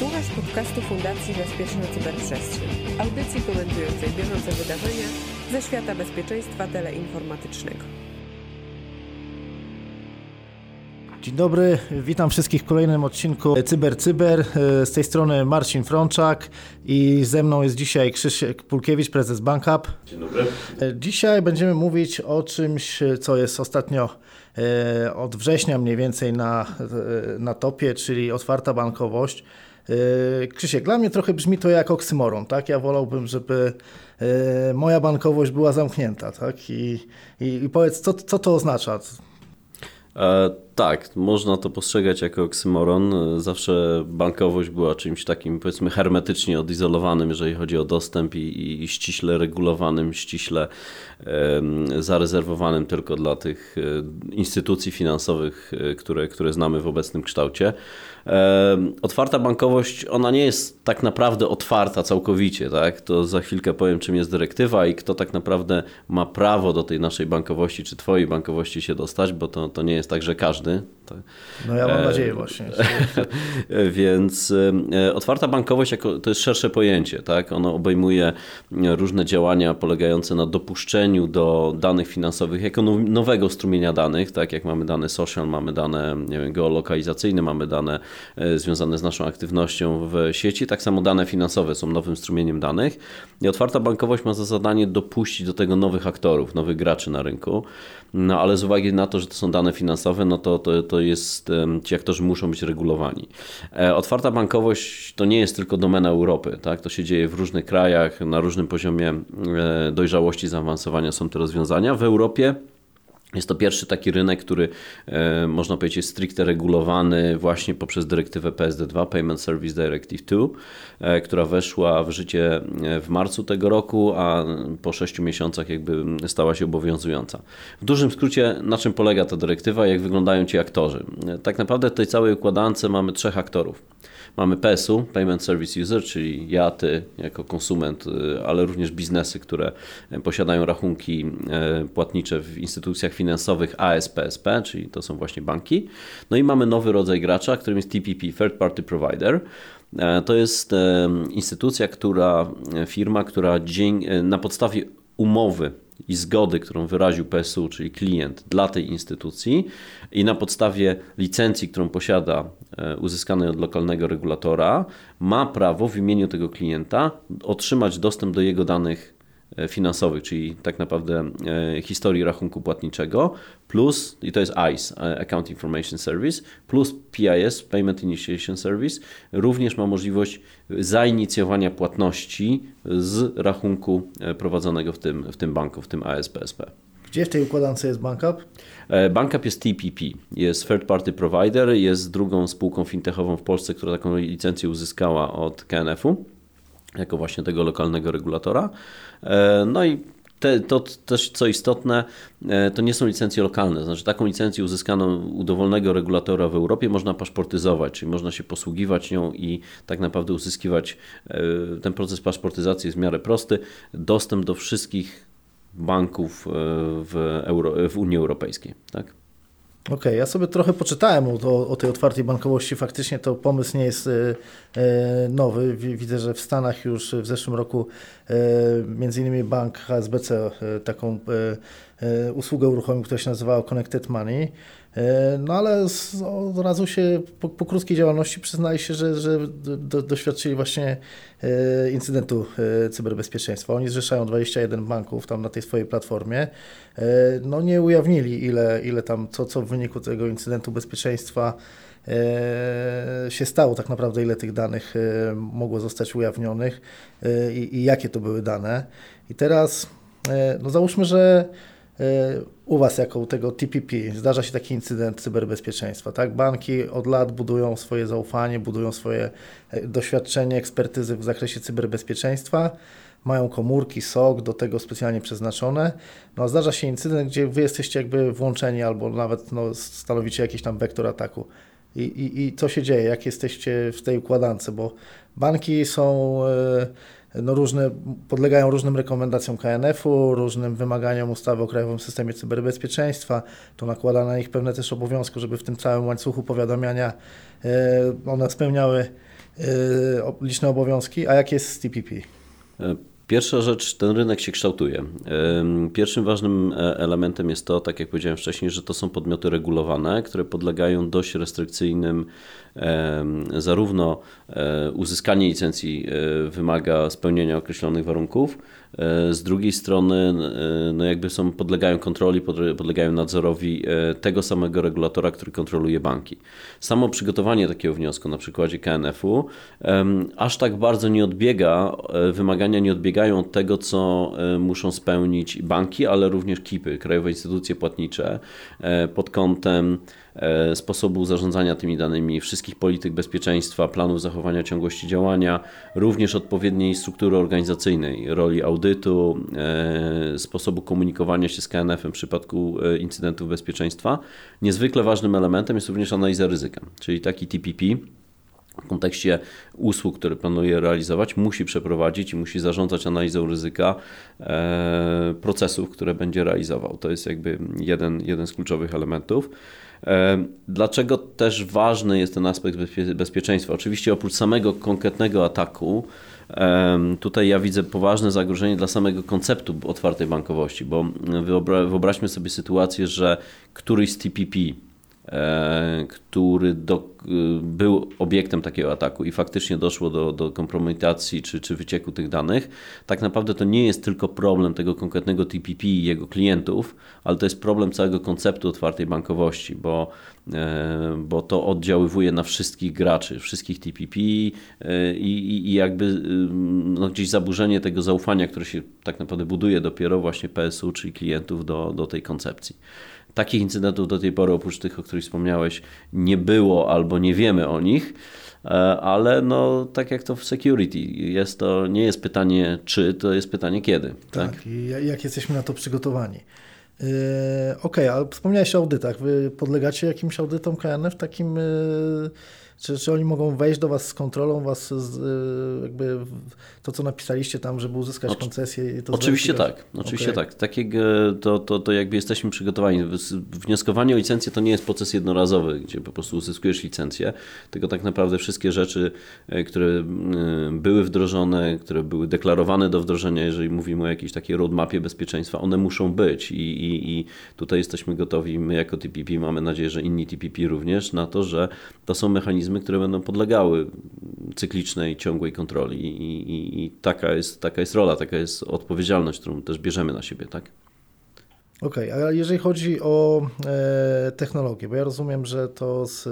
Słuchasz podcastu Fundacji Bezpieczna Cyberprzestrzeń, audycji komentującej bieżące wydarzenia ze świata bezpieczeństwa teleinformatycznego. Dzień dobry, witam wszystkich w kolejnym odcinku Cyber Cyber. Z tej strony Marcin Frączak i ze mną jest dzisiaj Krzysiek Pulkiewicz, prezes BankUp. Dzień dobry. Dzisiaj będziemy mówić o czymś, co jest ostatnio e, od września mniej więcej na, e, na topie, czyli otwarta bankowość. E, Krzysiek, dla mnie trochę brzmi to jak oksymoron, tak? Ja wolałbym, żeby moja bankowość była zamknięta, tak? I, i, i powiedz, co, co to oznacza? E, tak, można to postrzegać jako oksymoron. Zawsze bankowość była czymś takim, powiedzmy, hermetycznie odizolowanym, jeżeli chodzi o dostęp i, i ściśle regulowanym, ściśle e, zarezerwowanym tylko dla tych e, instytucji finansowych, e, które, które znamy w obecnym kształcie. Otwarta bankowość, ona nie jest tak naprawdę otwarta całkowicie, tak? To za chwilkę powiem, czym jest dyrektywa i kto tak naprawdę ma prawo do tej naszej bankowości, czy twojej bankowości się dostać, bo to, to nie jest tak, że każdy. No ja mam nadzieję właśnie. Więc e, otwarta bankowość jako, to jest szersze pojęcie, tak? Ono obejmuje różne działania polegające na dopuszczeniu do danych finansowych jako nowego strumienia danych, tak jak mamy dane social, mamy dane nie wiem, geolokalizacyjne, mamy dane e, związane z naszą aktywnością w sieci, tak samo dane finansowe są nowym strumieniem danych. I otwarta bankowość ma za zadanie dopuścić do tego nowych aktorów, nowych graczy na rynku. No ale z uwagi na to, że to są dane finansowe, no to, to, to jest, ci aktorzy muszą być regulowani. E, otwarta bankowość to nie jest tylko domena Europy, tak? To się dzieje w różnych krajach, na różnym poziomie e, dojrzałości, zaawansowania są te rozwiązania. W Europie jest to pierwszy taki rynek, który e, można powiedzieć jest stricte regulowany właśnie poprzez dyrektywę PSD2, Payment Service Directive 2, e, która weszła w życie e, w marcu tego roku, a po 6 miesiącach jakby stała się obowiązująca. W dużym skrócie, na czym polega ta dyrektywa, jak wyglądają ci aktorzy? Tak naprawdę w tej całej układance mamy trzech aktorów. Mamy PSU, Payment Service User, czyli ja, ty jako konsument, y, ale również biznesy, które posiadają rachunki y, płatnicze w instytucjach finansowych ASPSP, czyli to są właśnie banki. No i mamy nowy rodzaj gracza, którym jest TPP, Third Party Provider. To jest instytucja, która, firma, która na podstawie umowy i zgody, którą wyraził PSU, czyli klient dla tej instytucji i na podstawie licencji, którą posiada e, uzyskanej od lokalnego regulatora, ma prawo w imieniu tego klienta otrzymać dostęp do jego danych finansowych, czyli tak naprawdę e, historii rachunku płatniczego, plus, i to jest ICE, e, Account Information Service, plus PIS, Payment Initiation Service, również ma możliwość zainicjowania płatności z rachunku prowadzonego w tym, w tym banku, w tym ASPSP. Gdzie w tej układance jest BankUp? BankUp jest TPP, jest third party provider, jest drugą spółką fintechową w Polsce, która taką licencję uzyskała od KNF-u jako właśnie tego lokalnego regulatora. E, no i te, to też co istotne, e, to nie są licencje lokalne. Znaczy, taką licencję uzyskaną u dowolnego regulatora w Europie można paszportyzować, czyli można się posługiwać nią i tak naprawdę uzyskiwać. E, ten proces paszportyzacji jest w miarę prosty. Dostęp do wszystkich banków w, Euro, w Unii Europejskiej. Tak? Okej, okay, ja sobie trochę poczytałem o, o, tej otwartej bankowości. Faktycznie to pomysł nie jest e, e nowy. Widzę, że w Stanach już w zeszłym roku e, między innymi bank HSBC taką usługę uruchomił, która się nazywała Connected Money. E, no ale z, od razu się po, po, krótkiej działalności przyznali się, że, że do, doświadczyli właśnie e, incydentu e, cyberbezpieczeństwa. Oni zrzeszają 21 banków tam na tej swojej platformie. No nie ujawnili ile, ile tam, co, co w wyniku tego incydentu bezpieczeństwa się stało tak naprawdę, ile tych danych mogło zostać ujawnionych i, i jakie to były dane. I teraz, no załóżmy, że u Was jako u tego TPP zdarza się taki incydent cyberbezpieczeństwa, tak? Banki od lat budują swoje zaufanie, budują swoje e, doświadczenie, ekspertyzy w zakresie cyberbezpieczeństwa, mają komórki, SOC do tego specjalnie przeznaczone. No, zdarza się incydent, gdzie Wy jesteście jakby włączeni albo nawet no, stanowicie jakiś tam wektor ataku. I, i, I co się dzieje, jak jesteście w tej układance, bo banki są... Yy, no różne, podlegają różnym rekomendacjom KNF-u, różnym wymaganiom ustawy o Krajowym Systemie Cyberbezpieczeństwa. To nakłada na nich pewne też obowiązki, żeby w tym całym łańcuchu powiadamiania e, one spełniały liczne obowiązki, a jak jest z TPP? Pierwsza rzecz, ten rynek się kształtuje. Pierwszym ważnym e, elementem jest to, tak jak powiedziałem wcześniej, że to są podmioty regulowane, które podlegają dość restrykcyjnym, zarówno e, uzyskanie licencji e, wymaga spełnienia określonych warunków, z drugiej strony, e, no jakby są, podlegają kontroli, podlegają nadzorowi e, tego samego regulatora, który kontroluje banki. Samo przygotowanie takiego wniosku na przykładzie KNF-u aż tak bardzo nie odbiega, wymagania nie odbiegają od tego, co muszą spełnić banki, ale również KIPy, krajowe instytucje płatnicze, pod kątem E, sposobu zarządzania tymi danymi, wszystkich polityk bezpieczeństwa, planów zachowania ciągłości działania, również odpowiedniej struktury organizacyjnej, roli audytu, e, sposobu komunikowania się z KNF-em w przypadku e, incydentów bezpieczeństwa. Niezwykle ważnym elementem jest również analiza ryzyka, czyli taki TPP, w kontekście usług, które planuje realizować, musi przeprowadzić i musi zarządzać analizą ryzyka procesów, które będzie realizował. To jest jakby jeden, jeden z kluczowych elementów. Dlaczego też ważny jest ten aspekt bezpieczeństwa? Oczywiście oprócz samego konkretnego ataku, tutaj ja widzę poważne zagrożenie dla samego konceptu otwartej bankowości, bo wyobraźmy sobie sytuację, że któryś z TPP, e, który do, był obiektem takiego ataku i faktycznie doszło do, do kompromitacji czy, czy wycieku tych danych, tak naprawdę to nie jest tylko problem tego konkretnego TPP i jego klientów, ale to jest problem całego konceptu otwartej bankowości, bo, e, bo to oddziaływuje na wszystkich graczy, wszystkich TPP e, i, i jakby e, no, gdzieś zaburzenie tego zaufania, które się tak naprawdę buduje dopiero właśnie PSU, czyli klientów do, do tej koncepcji. Takich incydentów do tej pory, oprócz tych, o których wspomniałeś, nie było albo nie wiemy o nich, e, ale no, tak jak to w security, jest to, nie jest pytanie czy, to jest pytanie kiedy. Tak, tak? i jak jesteśmy na to przygotowani. Yy, Okej, okay, ale wspomniałeś o audytach. Wy podlegacie jakimś audytom KNF takim yy czy, czy oni mogą wejść do Was z kontrolą, Was z, y, jakby to, co napisaliście tam, żeby uzyskać koncesję? To oczywiście tak, oczywiście okay. tak. Takiego, to, to, to jakby jesteśmy przygotowani. Wnioskowanie o licencję to nie jest proces jednorazowy, gdzie po prostu uzyskujesz licencję, tylko tak naprawdę wszystkie rzeczy, e, które e, były wdrożone, które były deklarowane do wdrożenia, jeżeli mówimy o jakiejś takiej roadmapie bezpieczeństwa, one muszą być i, i, i tutaj jesteśmy gotowi, my jako TPP mamy nadzieję, że inni TPP również, na to, że to są mechanizmy, które będą podlegały cyklicznej, ciągłej kontroli i, i, i taka, jest, taka jest rola, taka jest odpowiedzialność, którą też bierzemy na siebie, tak? Okej, okay, a jeżeli chodzi o e, technologię, bo ja rozumiem, że to z,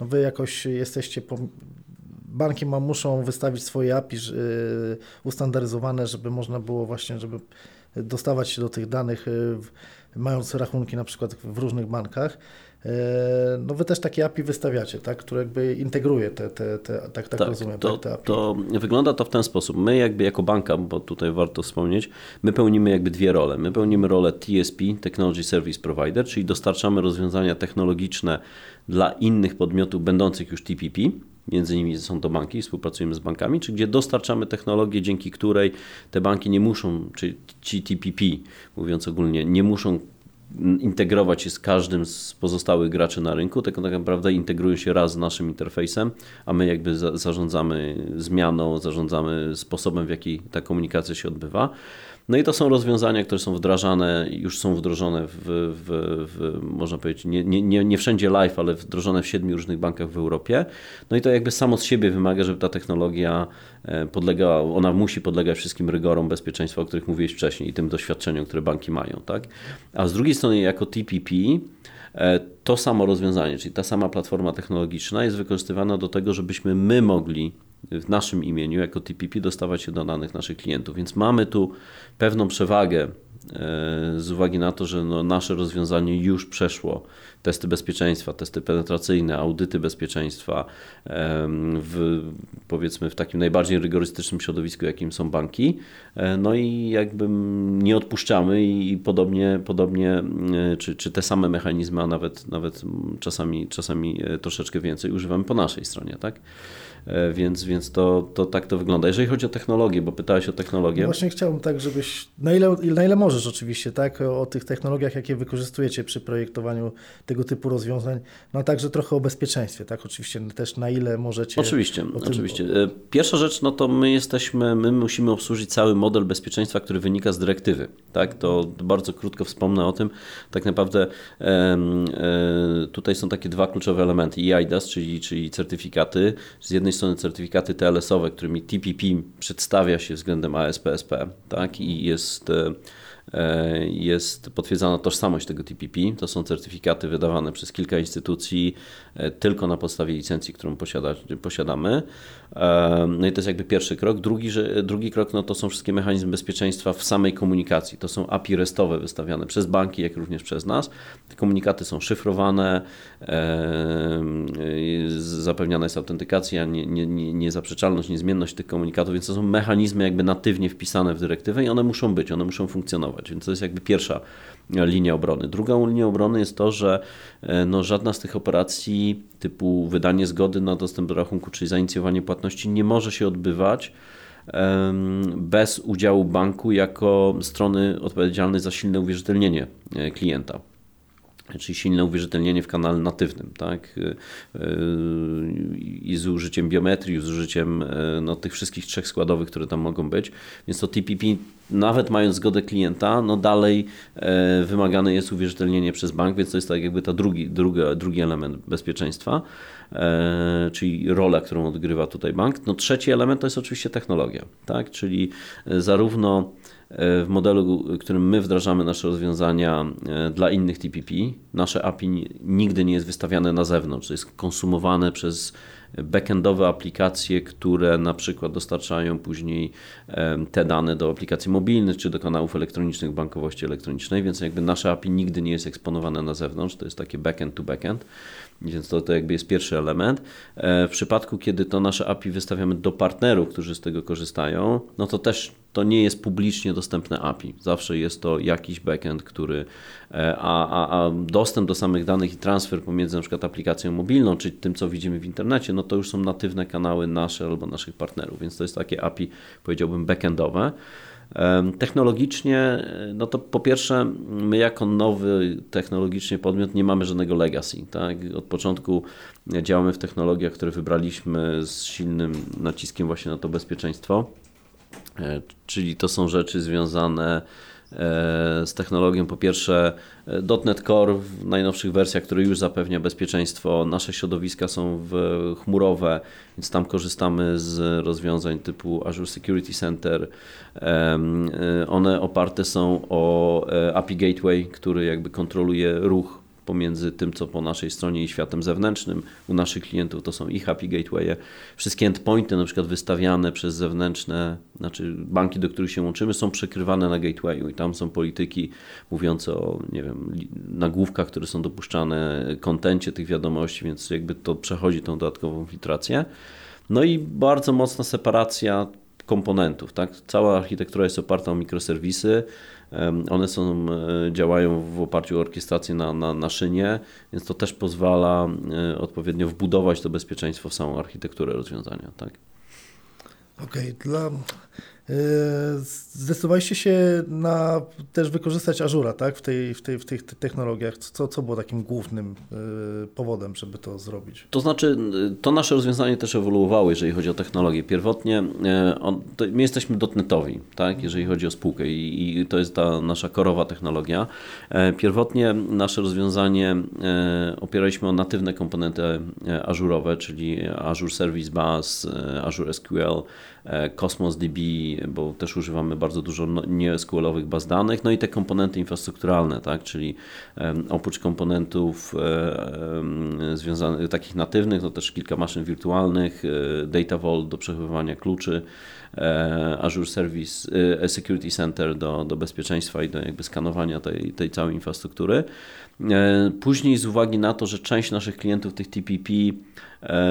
no wy jakoś jesteście, po, banki ma, muszą wystawić swoje API e, ustandaryzowane, żeby można było właśnie, żeby dostawać się do tych danych, e, mając rachunki na przykład w różnych bankach. E, no wy też takie API wystawiacie, tak, które jakby integruje te, te, te tak, tak, tak rozumiem, to, tak, te API. To wygląda to w ten sposób. My jakby jako banka, bo tutaj warto wspomnieć, my pełnimy jakby dwie role. My pełnimy rolę TSP, Technology Service Provider, czyli dostarczamy rozwiązania technologiczne dla innych podmiotów będących już TPP, między innymi są to banki, współpracujemy z bankami, czy gdzie dostarczamy technologię, dzięki której te banki nie muszą, czy ci TPP, mówiąc ogólnie, nie muszą integrować się z każdym z pozostałych graczy na rynku, tylko tak naprawdę integrują się raz z naszym interfejsem, a my jakby za, zarządzamy zmianą, zarządzamy sposobem, w jaki ta komunikacja się odbywa. No i to są rozwiązania, które są wdrażane, już są wdrożone w, w, w można powiedzieć, nie, nie, nie wszędzie live, ale wdrożone w siedmiu różnych bankach w Europie. No i to jakby samo z siebie wymaga, żeby ta technologia e, podlegała, ona musi podlegać wszystkim rygorom bezpieczeństwa, o których mówiłeś wcześniej i tym doświadczeniom, które banki mają. Tak? A z drugiej strony jako TPP e, to samo rozwiązanie, czyli ta sama platforma technologiczna jest wykorzystywana do tego, żebyśmy my mogli w naszym imieniu jako TPP dostawać się do danych naszych klientów. Więc mamy tu pewną przewagę e, z uwagi na to, że no nasze rozwiązanie już przeszło testy bezpieczeństwa, testy penetracyjne, audyty bezpieczeństwa w, powiedzmy w takim najbardziej rygorystycznym środowisku, jakim są banki. E, no i jakby nie odpuszczamy i podobnie, podobnie e, czy, czy te same mechanizmy, a nawet, nawet czasami, czasami troszeczkę więcej używamy po naszej stronie. Tak? E, więc, więc to, to tak to wygląda. Jeżeli chodzi o technologię, bo pytałeś o technologię. Właśnie chciałbym tak, żebyś, na ile, na ile możesz oczywiście, tak, o tych technologiach, jakie wykorzystujecie przy projektowaniu tego typu rozwiązań, no a także trochę o bezpieczeństwie, tak? Oczywiście też na ile możecie... Oczywiście, oczywiście. E, pierwsza rzecz, no to my jesteśmy, my musimy obsłużyć cały model bezpieczeństwa, który wynika z dyrektywy, tak? To bardzo krótko wspomnę o tym. Tak naprawdę e, tutaj są takie dwa kluczowe elementy. EIDAS, czyli, czyli certyfikaty. Z jednej strony certyfikaty TLS-owe, którymi TPP przedstawia się względem ASPSP, tak? I jest E, jest potwierdzana tożsamość tego TPP. To są certyfikaty wydawane przez kilka instytucji e, tylko na podstawie licencji, którą posiada, posiadamy. E, no i to jest jakby pierwszy krok. Drugi, że, drugi krok no to są wszystkie mechanizmy bezpieczeństwa w samej komunikacji. To są API restowe wystawiane przez banki, jak również przez nas. Te komunikaty są szyfrowane, zapewniana jest autentykacja, niezaprzeczalność, nie, nie niezmienność tych komunikatów, więc to są mechanizmy jakby natywnie wpisane w dyrektywę i one muszą być, one muszą funkcjonować. Więc to jest jakby pierwsza linia obrony. Drugą linią obrony jest to, że e, no, żadna z tych operacji typu wydanie zgody na dostęp do rachunku, czyli zainicjowanie płatności nie może się odbywać bez udziału banku jako strony odpowiedzialnej za silne uwierzytelnienie e, klienta czyli silne uwierzytelnienie w kanale natywnym, tak? I z użyciem biometrii, z użyciem e, no, tych wszystkich trzech składowych, które tam mogą być. Więc to TPP, nawet mając zgodę klienta, no dalej e, wymagane jest uwierzytelnienie przez bank, więc to jest tak jakby ta drugi, druga, drugi element bezpieczeństwa, e, czyli rola, którą odgrywa tutaj bank. No trzeci element to jest oczywiście technologia, tak? Czyli zarówno w modelu, którym my wdrażamy nasze rozwiązania e, dla innych TPP, nasze API nigdy nie jest wystawiane na zewnątrz, jest konsumowane przez backendowe aplikacje, które na przykład dostarczają później te dane do aplikacji mobilnych czy do kanałów elektronicznych bankowości elektronicznej, więc jakby nasze API nigdy nie jest eksponowane na zewnątrz, to jest takie backend to backend. Więc to, to jakby jest pierwszy element. E, w przypadku, kiedy to nasze API wystawiamy do partnerów, którzy z tego korzystają, no to też to nie jest publicznie dostępne API. Zawsze jest to jakiś backend, który, e, a, a, a dostęp do samych danych i transfer pomiędzy przykład aplikacją mobilną, czy tym, co widzimy w internecie, no to już są natywne kanały nasze albo naszych partnerów, więc to jest takie API, powiedziałbym, backendowe. Technologicznie, no to po pierwsze, my jako nowy technologicznie podmiot nie mamy żadnego legacy. Tak? Od początku działamy w technologiach, które wybraliśmy z silnym naciskiem właśnie na to bezpieczeństwo. E, czyli to są rzeczy związane E, z technologią. Po pierwsze, e, .NET Core w najnowszych wersjach, który już zapewnia bezpieczeństwo. Nasze środowiska są chmurowe, więc tam korzystamy z rozwiązań typu Azure Security Center. E, one oparte są o API Gateway, który jakby kontroluje ruch pomiędzy tym, co po naszej stronie i światem zewnętrznym. U naszych klientów to są ich API Gateway. Wszystkie endpointy, na przykład wystawiane przez zewnętrzne, znaczy banki, do których się łączymy, są przekrywane na gatewayu i tam są polityki mówiące o, nie wiem, nagłówkach, które są dopuszczane, kontencie tych wiadomości, więc jakby to przechodzi tą dodatkową filtrację. No i bardzo mocna separacja komponentów. Tak? Cała architektura jest oparta o mikroserwisy. One są, e, działają w oparciu o orkiestrację na, na, na szynie, więc to też pozwala e, odpowiednio wbudować to bezpieczeństwo w samą architekturę rozwiązania. Tak? Okej, okay. dla zdecydowaliście się na też wykorzystać Azura tak? w, tej, w, tej, w tych technologiach. Co, co było takim głównym e, powodem, żeby to zrobić? To znaczy, to nasze rozwiązanie też ewoluowało, jeżeli chodzi o technologię. Pierwotnie e, my jesteśmy dotnetowi, tak? jeżeli chodzi o spółkę i, i to jest ta nasza korowa technologia. Pierwotnie nasze rozwiązanie opieraliśmy o natywne komponenty ażurowe, czyli Azure Service Bus, Azure SQL, Cosmos DB, bo też używamy bardzo dużo no, nie-SQL-owych baz danych, no i te komponenty infrastrukturalne, tak, czyli oprócz komponentów e, związanych, takich natywnych, to też kilka maszyn wirtualnych, e, Data Vault do przechowywania kluczy, e, Azure Service Security Center do, do bezpieczeństwa i do jakby skanowania tej, tej całej infrastruktury. Później z uwagi na to, że część naszych klientów tych TPP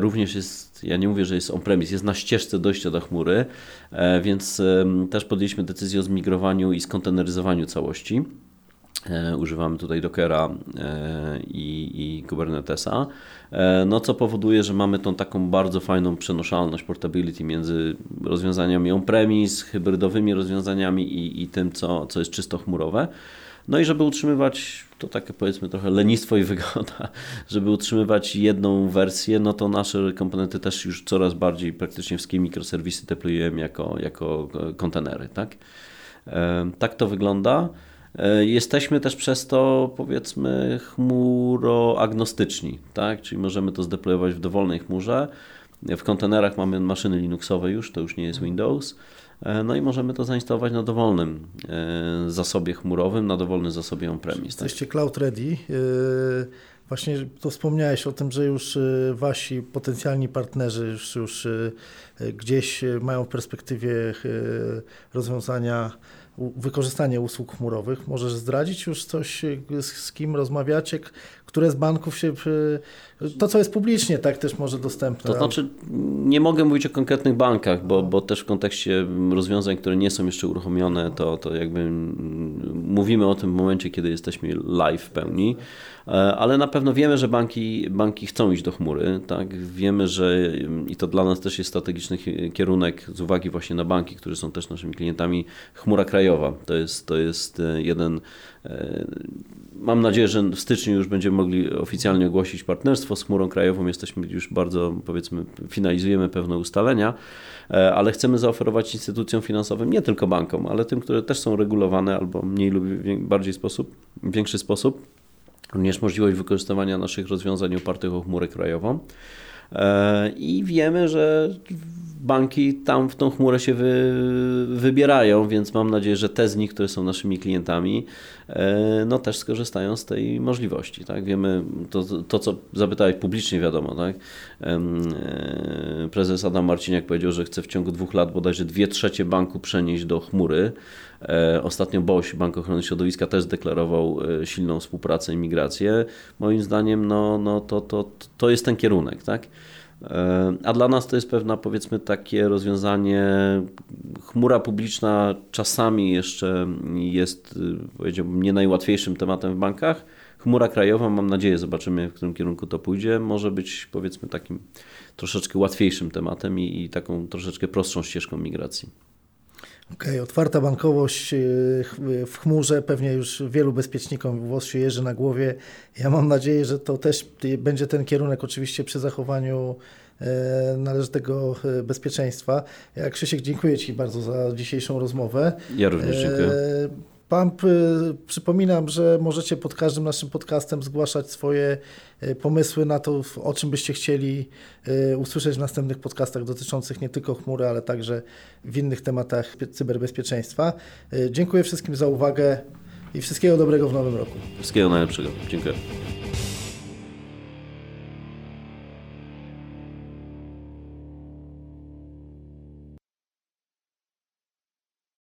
również jest ja nie mówię, że jest on-premise, jest na ścieżce dojścia do chmury, e, więc też podjęliśmy decyzję o zmigrowaniu i skonteneryzowaniu całości. E, używamy tutaj Dockera e, i, i Kubernetesa, no co powoduje, że mamy tą taką bardzo fajną przenoszalność, portability między rozwiązaniami on-premise, hybrydowymi rozwiązaniami i, i tym, co, co jest czysto chmurowe. No i żeby utrzymywać, to takie powiedzmy trochę lenistwo i wygoda, żeby utrzymywać jedną wersję, no to nasze komponenty też już coraz bardziej praktycznie wszystkie mikroserwisy deployujemy jako, jako kontenery, tak? Tak to wygląda. E, jesteśmy też przez to, powiedzmy, chmuroagnostyczni, tak? czyli możemy to zdeployować w dowolnej chmurze. W kontenerach mamy maszyny Linuxowe już, to już nie jest Windows. E, no i możemy to zainstalować na dowolnym e, zasobie chmurowym, na dowolnym zasobie on-premise. Tak? Jesteście cloud ready. Właśnie to wspomniałeś o tym, że już wasi potencjalni partnerzy już, już gdzieś mają w perspektywie rozwiązania wykorzystanie usług chmurowych. Możesz zdradzić już coś, z, z kim rozmawiacie, które z banków się, to co jest publicznie, tak też może dostępne. To znaczy, nie mogę mówić o konkretnych bankach, bo, bo też w kontekście rozwiązań, które nie są jeszcze uruchomione, to, to jakby mówimy o tym w momencie, kiedy jesteśmy live w pełni, e, ale na pewno wiemy, że banki, banki chcą iść do chmury, tak? wiemy, że i to dla nas też jest strategiczny kierunek z uwagi właśnie na banki, które są też naszymi klientami, chmura krajowa. To jest, to jest e, jeden e, Mam nadzieję, że w styczniu już będziemy mogli oficjalnie ogłosić partnerstwo z chmurą krajową. Jesteśmy już bardzo, powiedzmy, finalizujemy pewne ustalenia, e, ale chcemy zaoferować instytucjom finansowym, nie tylko bankom, ale tym, które też są regulowane albo mniej lub bardziej sposób, większy sposób, również możliwość wykorzystywania naszych rozwiązań opartych o chmurę krajową. E, I wiemy, że banki tam w tą chmurę się wy, wybierają, więc mam nadzieję, że te z nich, które są naszymi klientami, e, no też skorzystają z tej możliwości. Tak? Wiemy, to, to co zapytałeś publicznie wiadomo, tak? E, prezes Adam Marciniak powiedział, że chce w ciągu dwóch lat bodajże dwie trzecie banku przenieść do chmury. E, ostatnio BOŚ, Bank Ochrony Środowiska, też deklarował silną współpracę i migrację. Moim zdaniem no, no to, to, to jest ten kierunek. Tak? E, a dla nas to jest pewna, powiedzmy, takie rozwiązanie. Chmura publiczna czasami jeszcze jest, y, powiedziałbym, nie najłatwiejszym tematem w bankach. Chmura krajowa, mam nadzieję, zobaczymy, w którym kierunku to pójdzie, może być, powiedzmy, takim troszeczkę łatwiejszym tematem i, i taką troszeczkę prostszą ścieżką migracji. Okej, okay, otwarta bankowość y, w chmurze, pewnie już wielu bezpiecznikom włos się jeży na głowie. Ja mam nadzieję, że to też będzie ten kierunek, oczywiście przy zachowaniu e, należytego e, bezpieczeństwa. Ja Krzysiek, dziękuję Ci bardzo za dzisiejszą rozmowę. Ja również dziękuję. Pump, przypominam, że możecie pod każdym naszym podcastem zgłaszać swoje e, pomysły na to, o czym byście chcieli e, usłyszeć w następnych podcastach dotyczących nie tylko chmury, ale także w innych tematach cyberbezpieczeństwa. Dziękuję wszystkim za uwagę i wszystkiego dobrego w nowym roku. Wszystkiego najlepszego. Dziękuję.